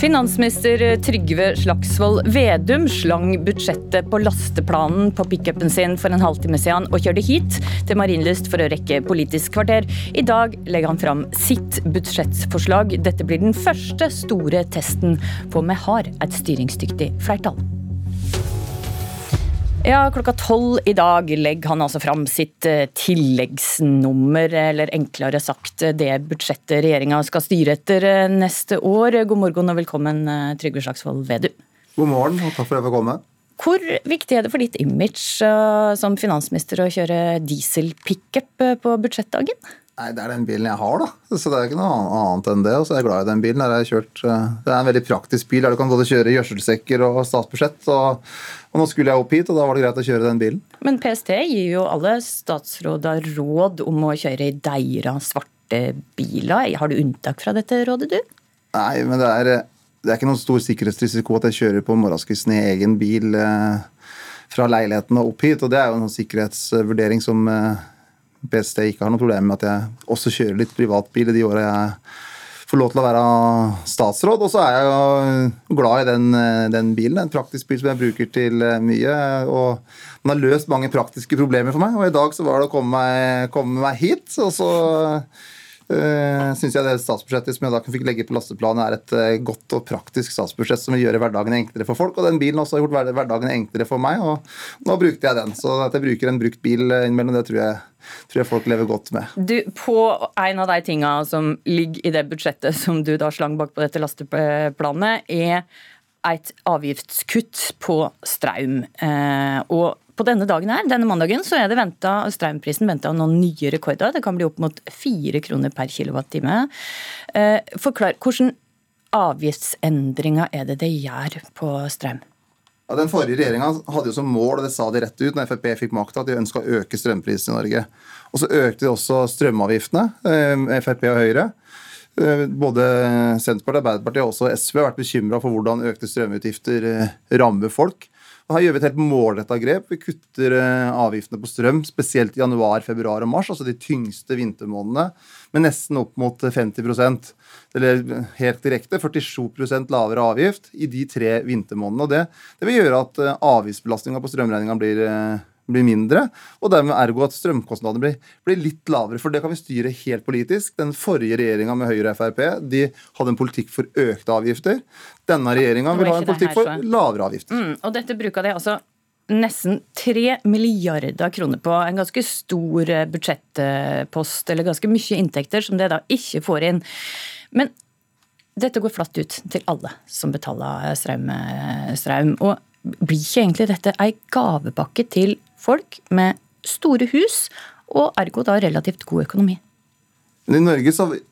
Finansminister Trygve Slagsvold Vedum slang budsjettet på lasteplanen på pickupen sin for en halvtime siden og kjørte hit til Marienlyst for å rekke Politisk kvarter. I dag legger han fram sitt budsjettforslag. Dette blir den første store testen på om vi har et styringsdyktig flertall. Ja, klokka tolv i dag legger han altså fram sitt eh, tilleggsnummer, eller enklere sagt eh, det budsjettet regjeringa skal styre etter eh, neste år. God morgen og velkommen, Trygve Slagsvold Vedum. God morgen, og takk for at jeg fikk komme. Hvor viktig er det for ditt image som finansminister å kjøre diesel-pickup på budsjettdagen? Nei, Det er den bilen jeg har, da. Så det er ikke noe annet enn det. Og så er jeg glad i den bilen. Der jeg kjørt, det er en veldig praktisk bil der du kan både kjøre gjødselsekker og statsbudsjett. Og, og, nå skulle jeg opp hit, og da var det greit å kjøre den bilen. Men PST gir jo alle statsråder råd om å kjøre i deira svarte biler. Har du unntak fra dette rådet, du? Nei, men det er, det er ikke noen stor sikkerhetsrisiko at jeg kjører på morgenskvisten i egen bil eh, fra leiligheten og opp hit. Og det er jo en sikkerhetsvurdering som eh, PST ikke har noe problem med at jeg også kjører litt privatbil i de åra jeg får lov til å være statsråd. Og så er jeg jo glad i den, den bilen. En praktisk bil som jeg bruker til mye. Og den har løst mange praktiske problemer for meg. Og i dag så var det å komme meg, komme meg hit. Og så Uh, eh, synes jeg det statsbudsjettet som jeg da fikk legge på lasteplanet, er et uh, godt og praktisk statsbudsjett som vil gjøre hverdagen enklere for folk. Og den bilen også har gjort hverdagen enklere for meg, og nå brukte jeg den. Så at jeg bruker en brukt bil innimellom, det tror jeg, tror jeg folk lever godt med. Du, På en av de tinga som ligger i det budsjettet som du da slang bak på dette lasteplanet, er et avgiftskutt på strøm. Eh, og på denne dagen her, denne mandagen så er det ventet, strømprisen venta noen nye rekorder. Det kan bli opp mot fire kroner per kilowattime. Eh, forklar, hvordan avgiftsendringer er det det gjør på strøm? Ja, den forrige regjeringa hadde jo som mål, og det sa de rett ut når Frp fikk makta, at de ønska å øke strømprisen i Norge. Og så økte de også strømavgiftene, eh, Frp og Høyre. Eh, både Senterpartiet, Arbeiderpartiet og også SV har vært bekymra for hvordan økte strømutgifter rammer folk. Her gjør vi et helt målretta grep. Vi kutter eh, avgiftene på strøm, spesielt i januar, februar og mars, altså de tyngste vintermånedene, med nesten opp mot 50% Eller helt direkte 47% lavere avgift i de tre vintermånedene. Og det, det vil gjøre at eh, avgiftsbelastninga på strømregninga blir eh, blir mindre, og dermed ergo at strømkostnadene blir, blir, litt lavere. For det kan vi styre helt politisk. Den forrige regjeringa med Høyre og Frp de hadde en politikk for økte avgifter. Denne regjeringa vil ha en politikk for lavere avgifter. Mm, og dette bruker de altså nesten 3 milliarder kroner på en ganske stor eh, budsjettpost, eller ganske mye inntekter, som det da ikke får inn. Men dette går flatt ut til alle som betaler strøm. Eh, strøm. Og blir ikke egentlig dette ei gavepakke til folk med store hus, og ergo da relativt god økonomi. Men I Norge så har vi,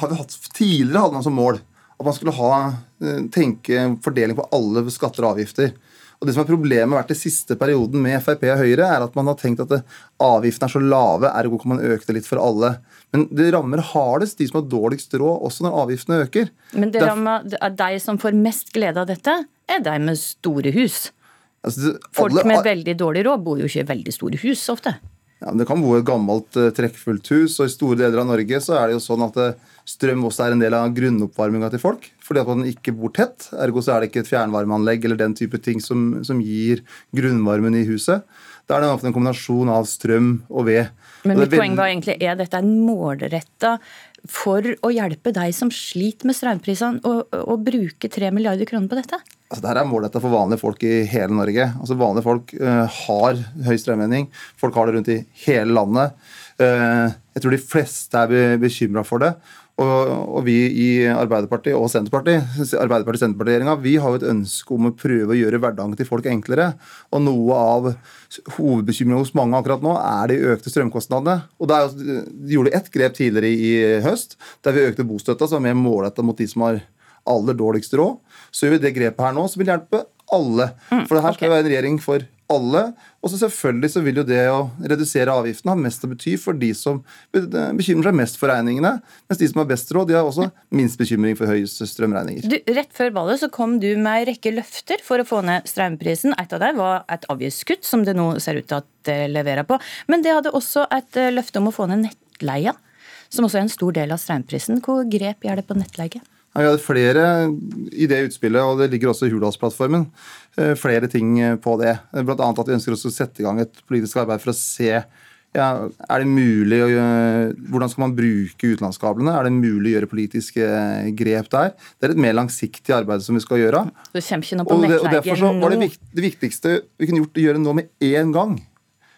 har vi hatt, tidligere hadde man som mål at man skulle ha, eh, tenke fordeling på alle skatter og avgifter. Og det som er Problemet vært i siste perioden med Frp og Høyre, er at man har tenkt at avgiftene er så lave, ergo kan man øke det litt for alle. Men det rammer hardest de som har dårligst råd, også når avgiftene øker. Men det rammer de som får mest glede av dette, er de med store hus. Altså, Folk alle, med veldig dårlig råd bor jo ikke i veldig store hus ofte. Ja, men Det kan bo et gammelt uh, trekkfullt hus, og i store deler av Norge så er det jo sånn at uh, strøm også er en del av grunnoppvarminga til folk. Fordi at man ikke bor tett. Ergo så er det ikke et fjernvarmeanlegg eller den type ting som, som gir grunnvarmen i huset. Da er det ofte en kombinasjon av strøm og ved. Men mitt poeng var egentlig, er dette en målretta for å hjelpe deg som sliter med strømprisene, å bruke 3 milliarder kroner på dette? Altså, Dette er målretta for vanlige folk i hele Norge. Altså Vanlige folk uh, har høy strømregning. Folk har det rundt i hele landet. Uh, jeg tror de fleste er be bekymra for det. Og, og, vi i Arbeiderpartiet og Senterpartiet Arbeiderpartiet Senterpartiet-regjeringa, vi har jo et ønske om å prøve å gjøre hverdagen til folk enklere. Og noe av hovedbekymringen hos mange akkurat nå er de økte strømkostnadene. Og der, De gjorde ett grep tidligere i høst, der vi økte bostøtta, som er mer målretta mot de som har aller dårligst råd. Så gjør vi det grepet her nå, som vil hjelpe alle. Mm, For det her skal okay. være en regjering for alle. Og så selvfølgelig så vil jo det å redusere avgiftene ha mest å bety for de som bekymrer seg mest for regningene, mens de som har best råd, de har også minst bekymring for høye strømregninger. Du, rett før valget så kom du med en rekke løfter for å få ned strømprisen. Et av dem var et avgiftskutt, som det nå ser ut til at det leverer på. Men det hadde også et eh, løfte om å få ned nettleia, som også er en stor del av strømprisen. Hvor grep gjør det på nettleie? Vi hadde flere i det utspillet, og det ligger også i Hurdalsplattformen, eh, flere ting på det. Bl.a. at vi ønsker å sette i gang et politisk arbeid for å se ja, er det mulig å gjøre, Hvordan skal man bruke utenlandskablene? Er det mulig å gjøre politiske grep der? Det er et mer langsiktig arbeid som vi skal gjøre. Det kommer ikke noe på og, det, og Derfor så var det, vikt, det viktigste vi kunne gjort å gjøre nå med én gang.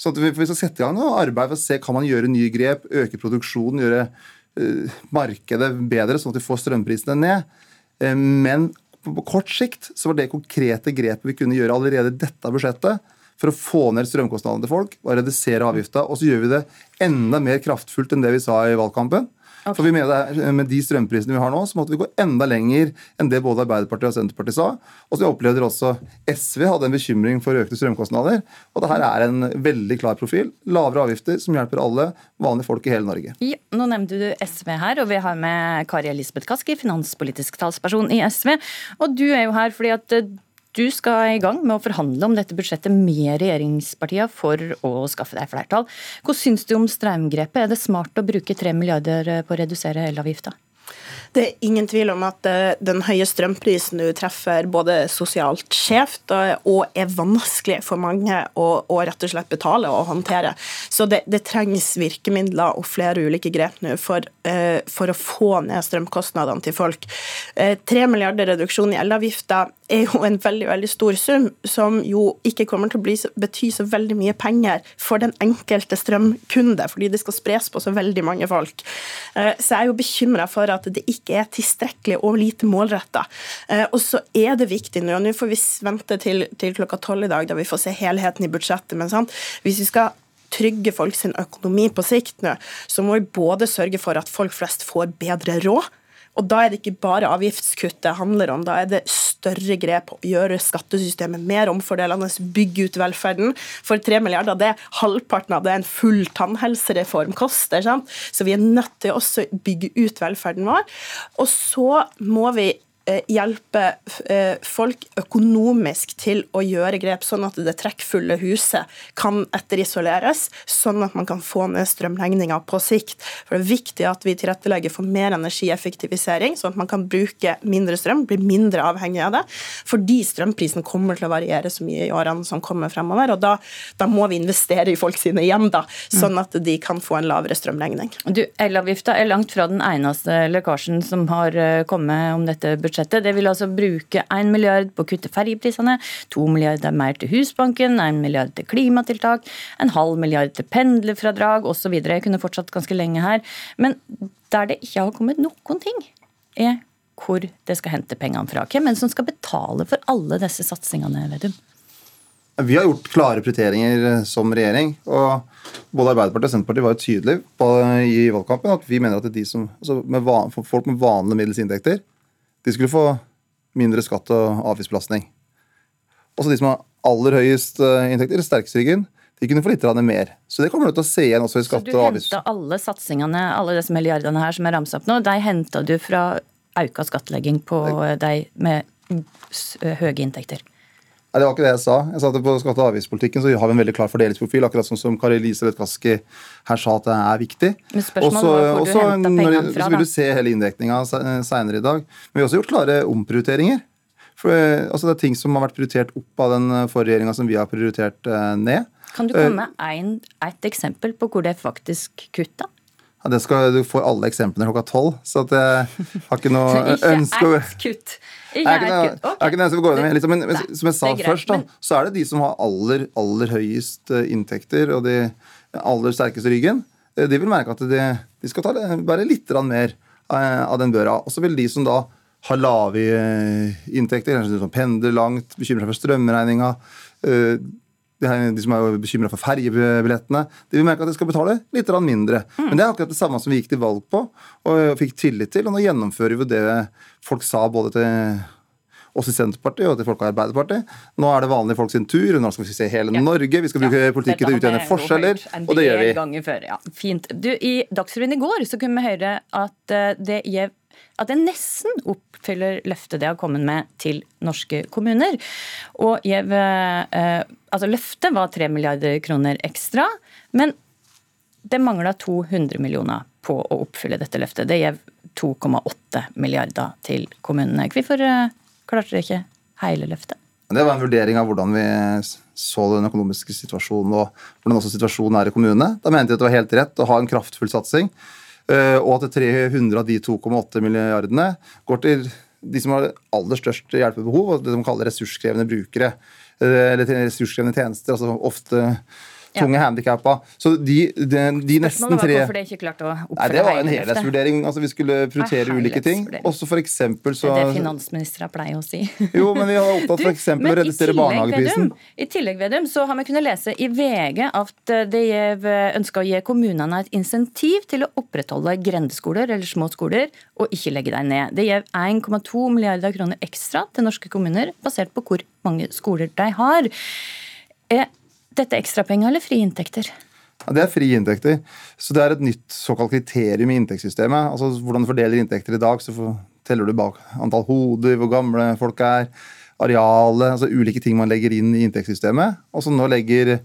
Så vi, vi skal sette i gang noe arbeid for å se kan man gjøre nye grep, øke produksjonen, gjøre Eh, markedet bedre, sånn at vi får strømprisene ned. Eh, men på kort sikt så var det konkrete grepet vi kunne gjøre allerede i dette budsjettet for å få ned strømkostnadene til folk og redusere avgifta. Og så gjør vi det enda mer kraftfullt enn det vi sa i valgkampen. Okay. For vi mener Med de strømprisene vi har nå, så måtte vi gå enda lenger enn det både Arbeiderpartiet og Senterpartiet sa. Og så opplevde også SV hadde en bekymring for økte strømkostnader. Og det her er en veldig klar profil. Lavere avgifter som hjelper alle vanlige folk i hele Norge. Ja, nå nevnte du SV her, og vi har med Kari Elisabeth Kaski, finanspolitisk talsperson i SV. Og du er jo her fordi at du skal i gang med å forhandle om dette budsjettet med regjeringspartiene for å skaffe deg flertall. Hva syns du om strømgrepet? Er det smart å bruke 3 milliarder på å redusere elavgifta? Det er ingen tvil om at eh, den høye strømprisen nå treffer både sosialt skjevt og er vanskelig for mange å, å, rett og slett betale og håndtere. Så det, det trengs virkemidler og flere ulike grep nå for, uh, for, å få ned strømkostnadene til folk. 3 milliarder reduksjon i elavgifta er jo en veldig veldig stor sum, som jo ikke kommer til å bety så veldig mye penger for den enkelte strømkunde, fordi det skal spres på så veldig mange folk. Uh, så jeg er jo bekymra for at det ikke er tilstrekkelig og lite målretta. Eh, og så er det viktig nå, og nå får vi vente til, til klokka tolv i dag, da vi får se helheten i budsjettet. men sant? Hvis vi skal trygge folk sin økonomi på sikt nå, så må vi både sørge for at folk flest får bedre råd, og da er det ikke bare avgiftskutt det handler om, da er det større grep å gjøre skattesystemet mer omfordelende, bygge ut velferden. For tre milliarder, det er halvparten av det en full tannhelsereform koster. Sant? Så vi er nødt til å bygge ut velferden vår. Og så må vi hjelpe eh, folk økonomisk til å gjøre grep, sånn at det trekkfulle huset kan etterisoleres, sånn at man kan få ned strømregninga på sikt. For Det er viktig at vi tilrettelegger for mer energieffektivisering, sånn at man kan bruke mindre strøm, bli mindre avhengig av det. Fordi strømprisen kommer til å variere så mye i årene som kommer fremover. og Da, da må vi investere i folk sine hjem, da, sånn at de kan få en lavere strømregning. Du, Elavgifta er langt fra den eneste lekkasjen som har eh, kommet om dette budsjettet budsjettet. Det vil altså bruke 1 milliard på å kutte ferjeprisene, 2 milliarder mer til Husbanken, 1 milliard til klimatiltak, en halv milliard til pendlerfradrag osv. Jeg kunne fortsatt ganske lenge her. Men der det ikke har kommet noen ting, er hvor det skal hente pengene fra. Hvem er som skal betale for alle disse satsingene, Vedum? Vi har gjort klare prioriteringer eh, som regjering. og Både Arbeiderpartiet og Senterpartiet var jo tydelige i valgkampen at vi mener at de som, altså med van, folk med vanlige middels inntekter de skulle få mindre skatt og avgiftsbelastning. Også de som har aller høyest eh, inntekter, sterkest ryggen, de kunne få litt mer. Så det kommer du til å se igjen også i skatte- og avgifts... Så du henta alle satsingene, alle disse milliardene her som er ramsa opp nå, de henta du fra auka skattlegging på de med høye inntekter? Nei, Det var ikke det jeg sa. Jeg sa at På skatte- og avgiftspolitikken så har vi en veldig klar fordelingsprofil, akkurat sånn som Kari Elisabeth Kaski her sa at det er viktig. Men spørsmålet var hvor du henta pengene fra. Så vil du se hele inndekninga seinere i dag. Men vi har også gjort klare omprioriteringer. For, eh, altså det er ting som har vært prioritert opp av den eh, forrige regjeringa som vi har prioritert eh, ned. Kan du komme med ett eksempel på hvor det faktisk kutta? Ja, det skal Du får alle eksemplene klokka tolv, så jeg har ikke noe ønske Ikke ett kutt. Ikke kutt. Okay. Ikke gå med, liksom, men, men, som jeg sa først, da, så er det de som har aller, aller høyest eh, inntekter og de aller sterkeste ryggen. Eh, de vil merke at de, de skal ta, bære litt mer eh, av den børa. Og så vil de som da har lave inntekter, kanskje de som pendler langt, bekymrer seg for strømregninga, de som er bekymra for ferjebillettene, de vil merke at de skal betale litt mindre. Mm. Men det er akkurat det samme som vi gikk til valg på og fikk tillit til. Og nå gjennomfører vi det folk sa både til oss i Senterpartiet og til folk i Arbeiderpartiet. Nå er det vanlige folk sin tur. Nå skal vi se hele Norge. Vi skal bruke ja, politikken til å utjevne forskjeller. Og det gjør vi. Før, ja. Fint. Du, I Dagsrevyen i går så kunne vi høre at eh, det gir at det nesten oppfyller løftet det har kommet med til norske kommuner. Og Jev, eh, altså Løftet var 3 milliarder kroner ekstra, men det mangla 200 millioner på å oppfylle dette løftet. Det gjev 2,8 milliarder til kommunene. Hvorfor eh, klarte dere ikke hele løftet? Det var en vurdering av hvordan vi så den økonomiske situasjonen og hvordan også situasjonen er i kommunene. Da mente vi at det var helt rett å ha en kraftfull satsing. Eh, og at 300 av de 2,8 milliardene går til de som har aller størst hjelpebehov, og det de kaller ressurskrevende brukere. Eh, eller ressurskrevende tjenester. altså ofte tunge ja. handikappa. Så de, de, de nesten tre Hvorfor det ikke klarte å oppføre Nei, Det var en helhetsvurdering. Altså, vi skulle prioritere ulike ting. Også for eksempel så Det er det finansministre pleier å si. jo, men vi har opptatt f.eks. å redusere barnehageprisen. I tillegg Vedum, så har vi kunnet lese i VG at de det ønsker å gi kommunene et insentiv til å opprettholde grendeskoler eller små skoler, og ikke legge dem ned. Det gir 1,2 milliarder kroner ekstra til norske kommuner, basert på hvor mange skoler de har. Er dette ekstrapenger eller frie inntekter? Ja, det er frie inntekter. Så det er et nytt såkalt kriterium i inntektssystemet. Altså Hvordan du fordeler inntekter i dag, så teller du bak antall hoder, hvor gamle folk er, arealet, altså ulike ting man legger inn i inntektssystemet. Og så nå legger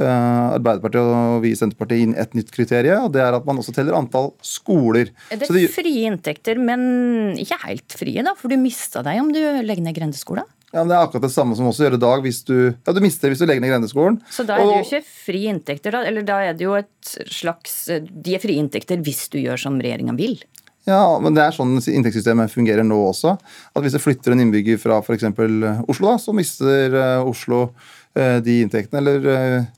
Arbeiderpartiet og vi i Senterpartiet inn et nytt kriterium, og det er at man også teller antall skoler. Er det, det frie inntekter, men ikke helt frie, da? For du mista deg om du legger ned grendeskolen? Ja, men Det er akkurat det samme som også gjør i dag hvis du, ja, du mister hvis du legger ned grendeskolen. Så da er det jo ikke frie inntekter, da? Eller da er det jo et slags De er frie inntekter hvis du gjør som regjeringa vil? Ja, men det er sånn inntektssystemet fungerer nå også. At hvis jeg flytter en innbygger fra f.eks. Oslo, da, så mister eh, Oslo eh, de inntektene. Eller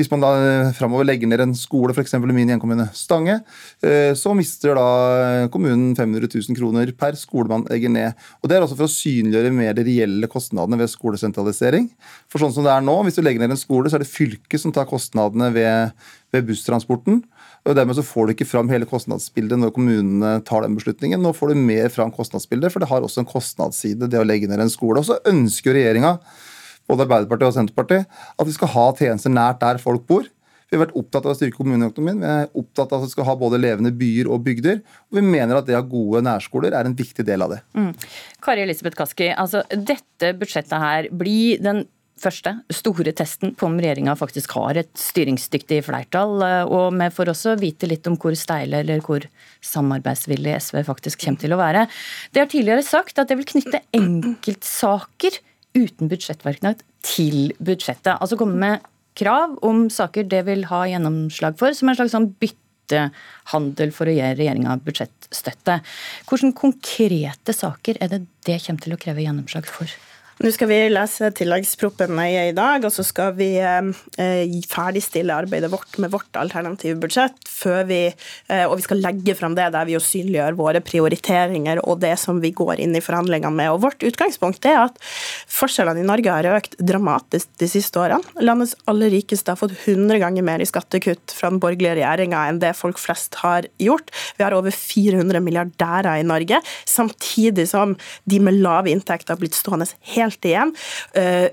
hvis man da eh, framover legger ned en skole, f.eks. i min hjemkommune Stange, eh, så mister da kommunen 500 000 kroner per skole man legger ned. Og Det er også for å synliggjøre mer de reelle kostnadene ved skolesentralisering. For sånn som det er nå, Hvis du legger ned en skole, så er det fylket som tar kostnadene ved, ved busstransporten. og Dermed så får du ikke fram hele kostnadsbildet når kommunene tar den beslutningen. Nå får du mer fram kostnadsbildet, for det har også en kostnadsside, det å legge ned en skole. Og så ønsker regjeringa både Arbeiderpartiet og Senterpartiet, at vi skal ha tjenester nært der folk bor. Vi har vært opptatt av å styrke kommuneøkonomien. Vi er opptatt av at vi skal ha både levende byer og bygder. Og vi mener at det å ha gode nærskoler er en viktig del av det. Mm. Kari Elisabeth Kaski, altså dette budsjettet her blir den første store testen på om regjeringa faktisk har et styringsdyktig flertall. Og vi får også vite litt om hvor steile eller hvor samarbeidsvillig SV faktisk kommer til å være. Det har tidligere sagt at det vil knytte enkeltsaker uten budsjettverknad til budsjettet. Altså komme med krav om saker det vil ha gjennomslag for, som en slags sånn byttehandel for å gi regjeringa budsjettstøtte. Hvilke konkrete saker er det det kommer til å kreve gjennomslag for? Nå skal vi lese tilleggsproppen i dag, og så skal vi eh, ferdigstille arbeidet vårt med vårt alternative budsjett. Vi, eh, og vi skal legge fram det der vi jo synliggjør våre prioriteringer og det som vi går inn i forhandlingene med. Og Vårt utgangspunkt er at forskjellene i Norge har økt dramatisk de siste årene. Landets aller rikeste har fått 100 ganger mer i skattekutt fra den borgerlige regjeringa enn det folk flest har gjort. Vi har over 400 milliardærer i Norge, samtidig som de med lave inntekter har blitt stående helt helt igjen. Uh,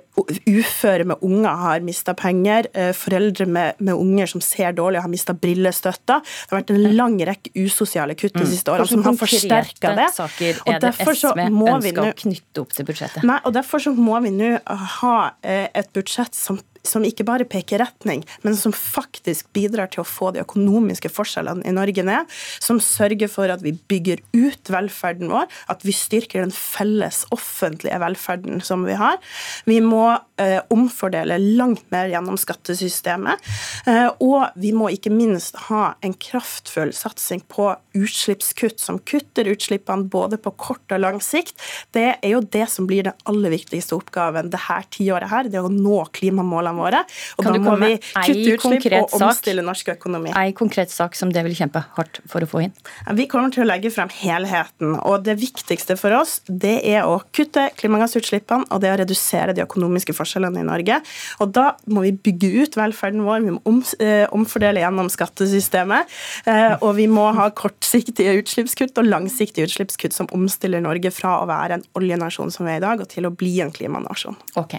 uføre med unger har mista penger. Uh, foreldre med, med, unger som ser dårlig, har mista brillestøtta. Det har vært en lang rekke usosiale kutt de mm. siste årene som har forsterka det. Saker er det SV ønsker å knytte opp til budsjettet? Nei, og Derfor så må vi nå ha uh, et budsjett som som ikke bare peker retning, men som faktisk bidrar til å få de økonomiske forskjellene i Norge ned. Som sørger for at vi bygger ut velferden vår, at vi styrker den felles offentlige velferden som vi har. Vi må eh, omfordele langt mer gjennom skattesystemet. Eh, og vi må ikke minst ha en kraftfull satsing på utslippskutt, som kutter utslippene både på kort og lang sikt. Det er jo det som blir den aller viktigste oppgaven det her tiåret her, det å nå klimamålene våre. Og Kan da må vi kutte utslipp og og sak? omstille norsk økonomi. Ei konkret sak som det vil kjempe hardt for å få inn. Vi kommer til å legge frem helheten, og det viktigste for oss det er å kutte klimagassutslippene og det å redusere de økonomiske forskjellene i Norge. Og da må vi bygge ut velferden vår, vi må om, eh, omfordele gjennom skattesystemet, eh, og vi må ha kortsiktige utslippskutt og langsiktige utslippskutt som omstiller Norge fra å være en oljenasjon som vi er i dag, og til å bli en klimanasjon. Ok.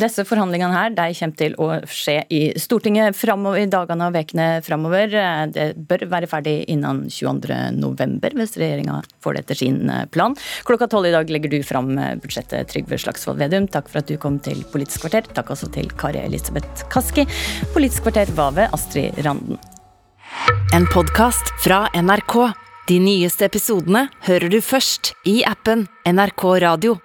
Disse forhandlingene her, de kommer til å skje i Stortinget fremover, i dagene og ukene framover. Det bør være ferdig innen 22.11, hvis regjeringa får det etter sin eh, plan. Klokka tolv i dag legger du fram eh, budsjettet, Trygve Slagsvold Vedum. Takk for at du kom til Politisk kvarter. Takk også til Kari Elisabeth Kaski. Politisk kvarter var ved Astrid Randen. En podkast fra NRK. De nyeste episodene hører du først i appen NRK Radio.